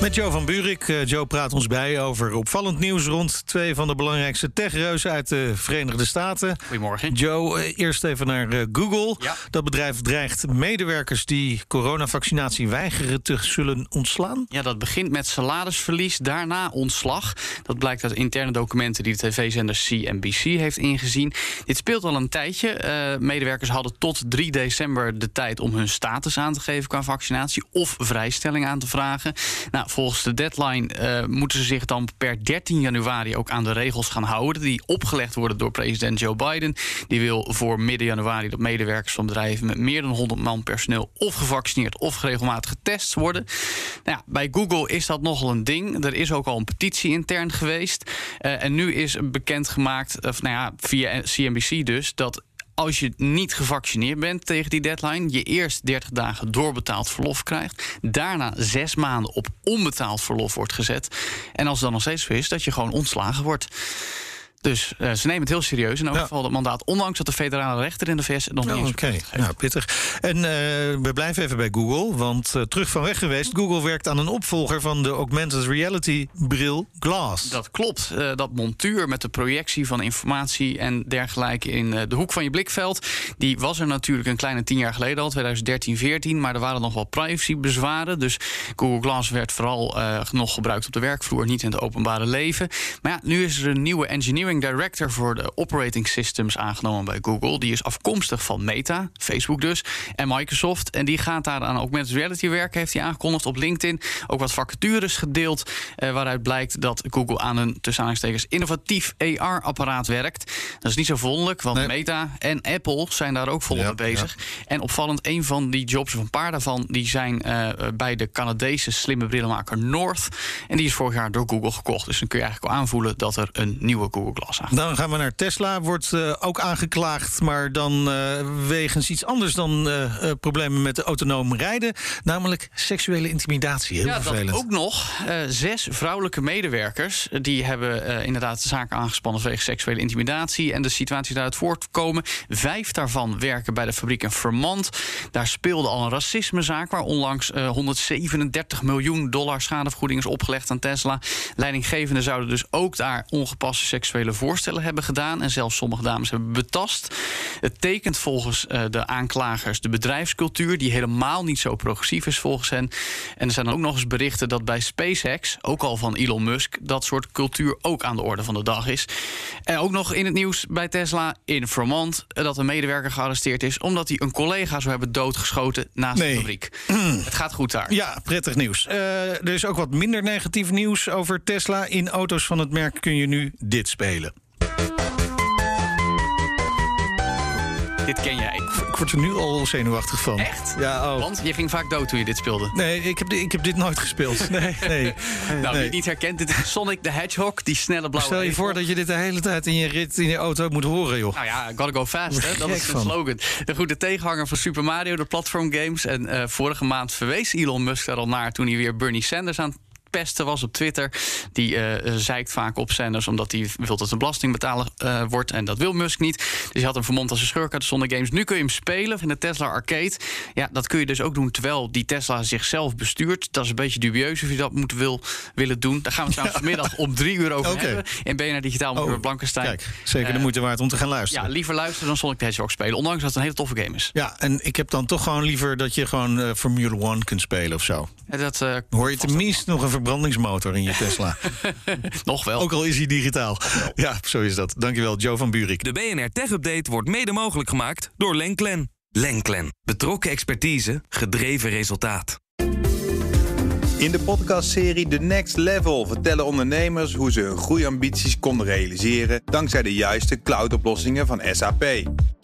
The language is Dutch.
Met Joe van Buurik. Uh, Joe praat ons bij over opvallend nieuws rond twee van de belangrijkste techreuzen uit de Verenigde Staten. Goedemorgen. Joe, uh, eerst even naar uh, Google. Ja. Dat bedrijf dreigt medewerkers die coronavaccinatie weigeren te zullen ontslaan. Ja, dat begint met salarisverlies, daarna ontslag. Dat blijkt uit interne documenten die de tv-zender CNBC heeft ingezien. Dit speelt al een tijdje. medewerkers hadden tot 3 december de tijd om hun status aan te geven qua vaccinatie of vrijstelling aan te vragen. Nou, volgens de deadline uh, moeten ze zich dan per 13 januari ook aan de regels gaan houden. Die opgelegd worden door president Joe Biden. Die wil voor midden januari dat medewerkers van bedrijven met meer dan 100 man personeel of gevaccineerd of regelmatig getest worden. Nou ja, bij Google is dat nogal een ding. Er is ook al een petitie intern geweest. Uh, en nu is bekendgemaakt, of nou ja, via CNBC dus, dat als je niet gevaccineerd bent tegen die deadline, je eerst 30 dagen doorbetaald verlof krijgt, daarna zes maanden op onbetaald verlof wordt gezet. En als het dan nog steeds zo is, dat je gewoon ontslagen wordt. Dus uh, ze nemen het heel serieus in elk Ja. geval dat mandaat. Ondanks dat de federale rechter in de VS het nog niet Oh, Oké, heeft. nou pittig. En uh, we blijven even bij Google, want uh, terug van weg geweest. Google werkt aan een opvolger van de augmented reality bril Glass. Dat klopt. Dat montuur met de projectie van informatie en dergelijke in de hoek van je blikveld. Die was er natuurlijk een kleine tien jaar geleden al, 2013, 14. Maar er waren nog wel privacybezwaren. Dus Google Glass werd vooral nog gebruikt op de werkvloer, niet in het openbare leven. Maar ja, nu is er een nieuwe engineering director voor de operating systems aangenomen bij Google. Die is afkomstig van Meta, Facebook dus, en Microsoft. En die gaat daar aan augmented reality werken, heeft hij aangekondigd op LinkedIn. Ook wat vacatures gedeeld, uh, waaruit blijkt dat Google aan een tussen aanhalingstekens innovatief AR-apparaat werkt. Dat is niet zo verwonderlijk, want Nee. Meta en Apple zijn daar ook volop Ja, bezig. En opvallend, een van die jobs, of een paar daarvan, die zijn uh, bij de Canadese slimme brillenmaker North. En die is vorig jaar door Google gekocht. Dus dan kun je eigenlijk al aanvoelen dat er een nieuwe Google Aan Dan gaan we naar Tesla. Wordt uh, ook aangeklaagd, maar dan uh, wegens iets anders dan uh, problemen met de autonoom rijden. Namelijk seksuele intimidatie. Heel ja, vervelend. dat ook nog. Uh, zes vrouwelijke medewerkers die hebben uh, inderdaad de zaak aangespannen vanwege seksuele intimidatie en de situatie daaruit voortkomen. Vijf daarvan werken bij de fabriek in Vermont. Daar speelde al een racismezaak waar onlangs uh, 137 miljoen dollar schadevergoeding is opgelegd aan Tesla. Leidinggevenden zouden dus ook daar ongepaste seksuele voorstellen hebben gedaan en zelfs sommige dames hebben betast. Het tekent volgens uh, de aanklagers de bedrijfscultuur die helemaal niet zo progressief is volgens hen. En er zijn ook nog eens berichten dat bij SpaceX, ook al van Elon Musk, dat soort cultuur ook aan de orde van de dag is. En ook nog in het nieuws bij Tesla in Vermont dat een medewerker gearresteerd is omdat hij een collega zou hebben doodgeschoten naast Nee. de fabriek. het gaat goed daar. Ja, prettig nieuws. Uh, er is ook wat minder negatief nieuws over Tesla. In auto's van het merk kun je nu dit spelen. Dit ken jij. Ik word er nu al zenuwachtig van. Echt? Ja, oh. Want je ging vaak dood toen je dit speelde. Nee, ik heb, ik heb dit nooit gespeeld. Nee, nee. nou, wie het niet herkent, dit is Sonic the Hedgehog, die snelle blauwe Stel je voor dat je dit de hele tijd in je rit in je auto moet horen, joh. Nou ja, gotta go fast, hè? dat is de slogan. De goede tegenhanger van Super Mario, de platformgames. En uh, vorige maand verwees Elon Musk daar al naar toen hij weer Bernie Sanders aan pesten was op Twitter. Die uh, zeikt vaak op Sanders omdat hij wil dat een belastingbetaler uh, wordt. En dat wil Musk niet. Dus hij had hem vermomd als een schurk uit de Games. Nu kun je hem spelen in de Tesla Arcade. Ja, dat kun je dus ook doen terwijl die Tesla zichzelf bestuurt. Dat is een beetje dubieus of je dat moet wil, willen doen. Daar gaan we trouwens vanmiddag om drie uur over hebben. In BNR Digitaal met Oh, Blankenstein. Kijk, zeker de Eh, moeite waard om te gaan luisteren. Ja, liever luisteren dan Sonic the Hedgehog spelen. Ondanks dat het een hele toffe game is. Ja, en ik heb dan toch gewoon liever dat je gewoon uh, Formule 1 kunt spelen of zo. En dat, Hoor je tenminste nog een verbrandingsmotor in je Tesla. nog wel. Ook al is hij digitaal. Ja, zo is dat. Dankjewel, Joe van Buurik. De BNR Tech Update wordt mede mogelijk gemaakt door Lenklen. Lenklen. Betrokken expertise, gedreven resultaat. In de podcastserie The Next Level vertellen ondernemers hoe ze hun groeiambities konden realiseren dankzij de juiste cloudoplossingen van SAP.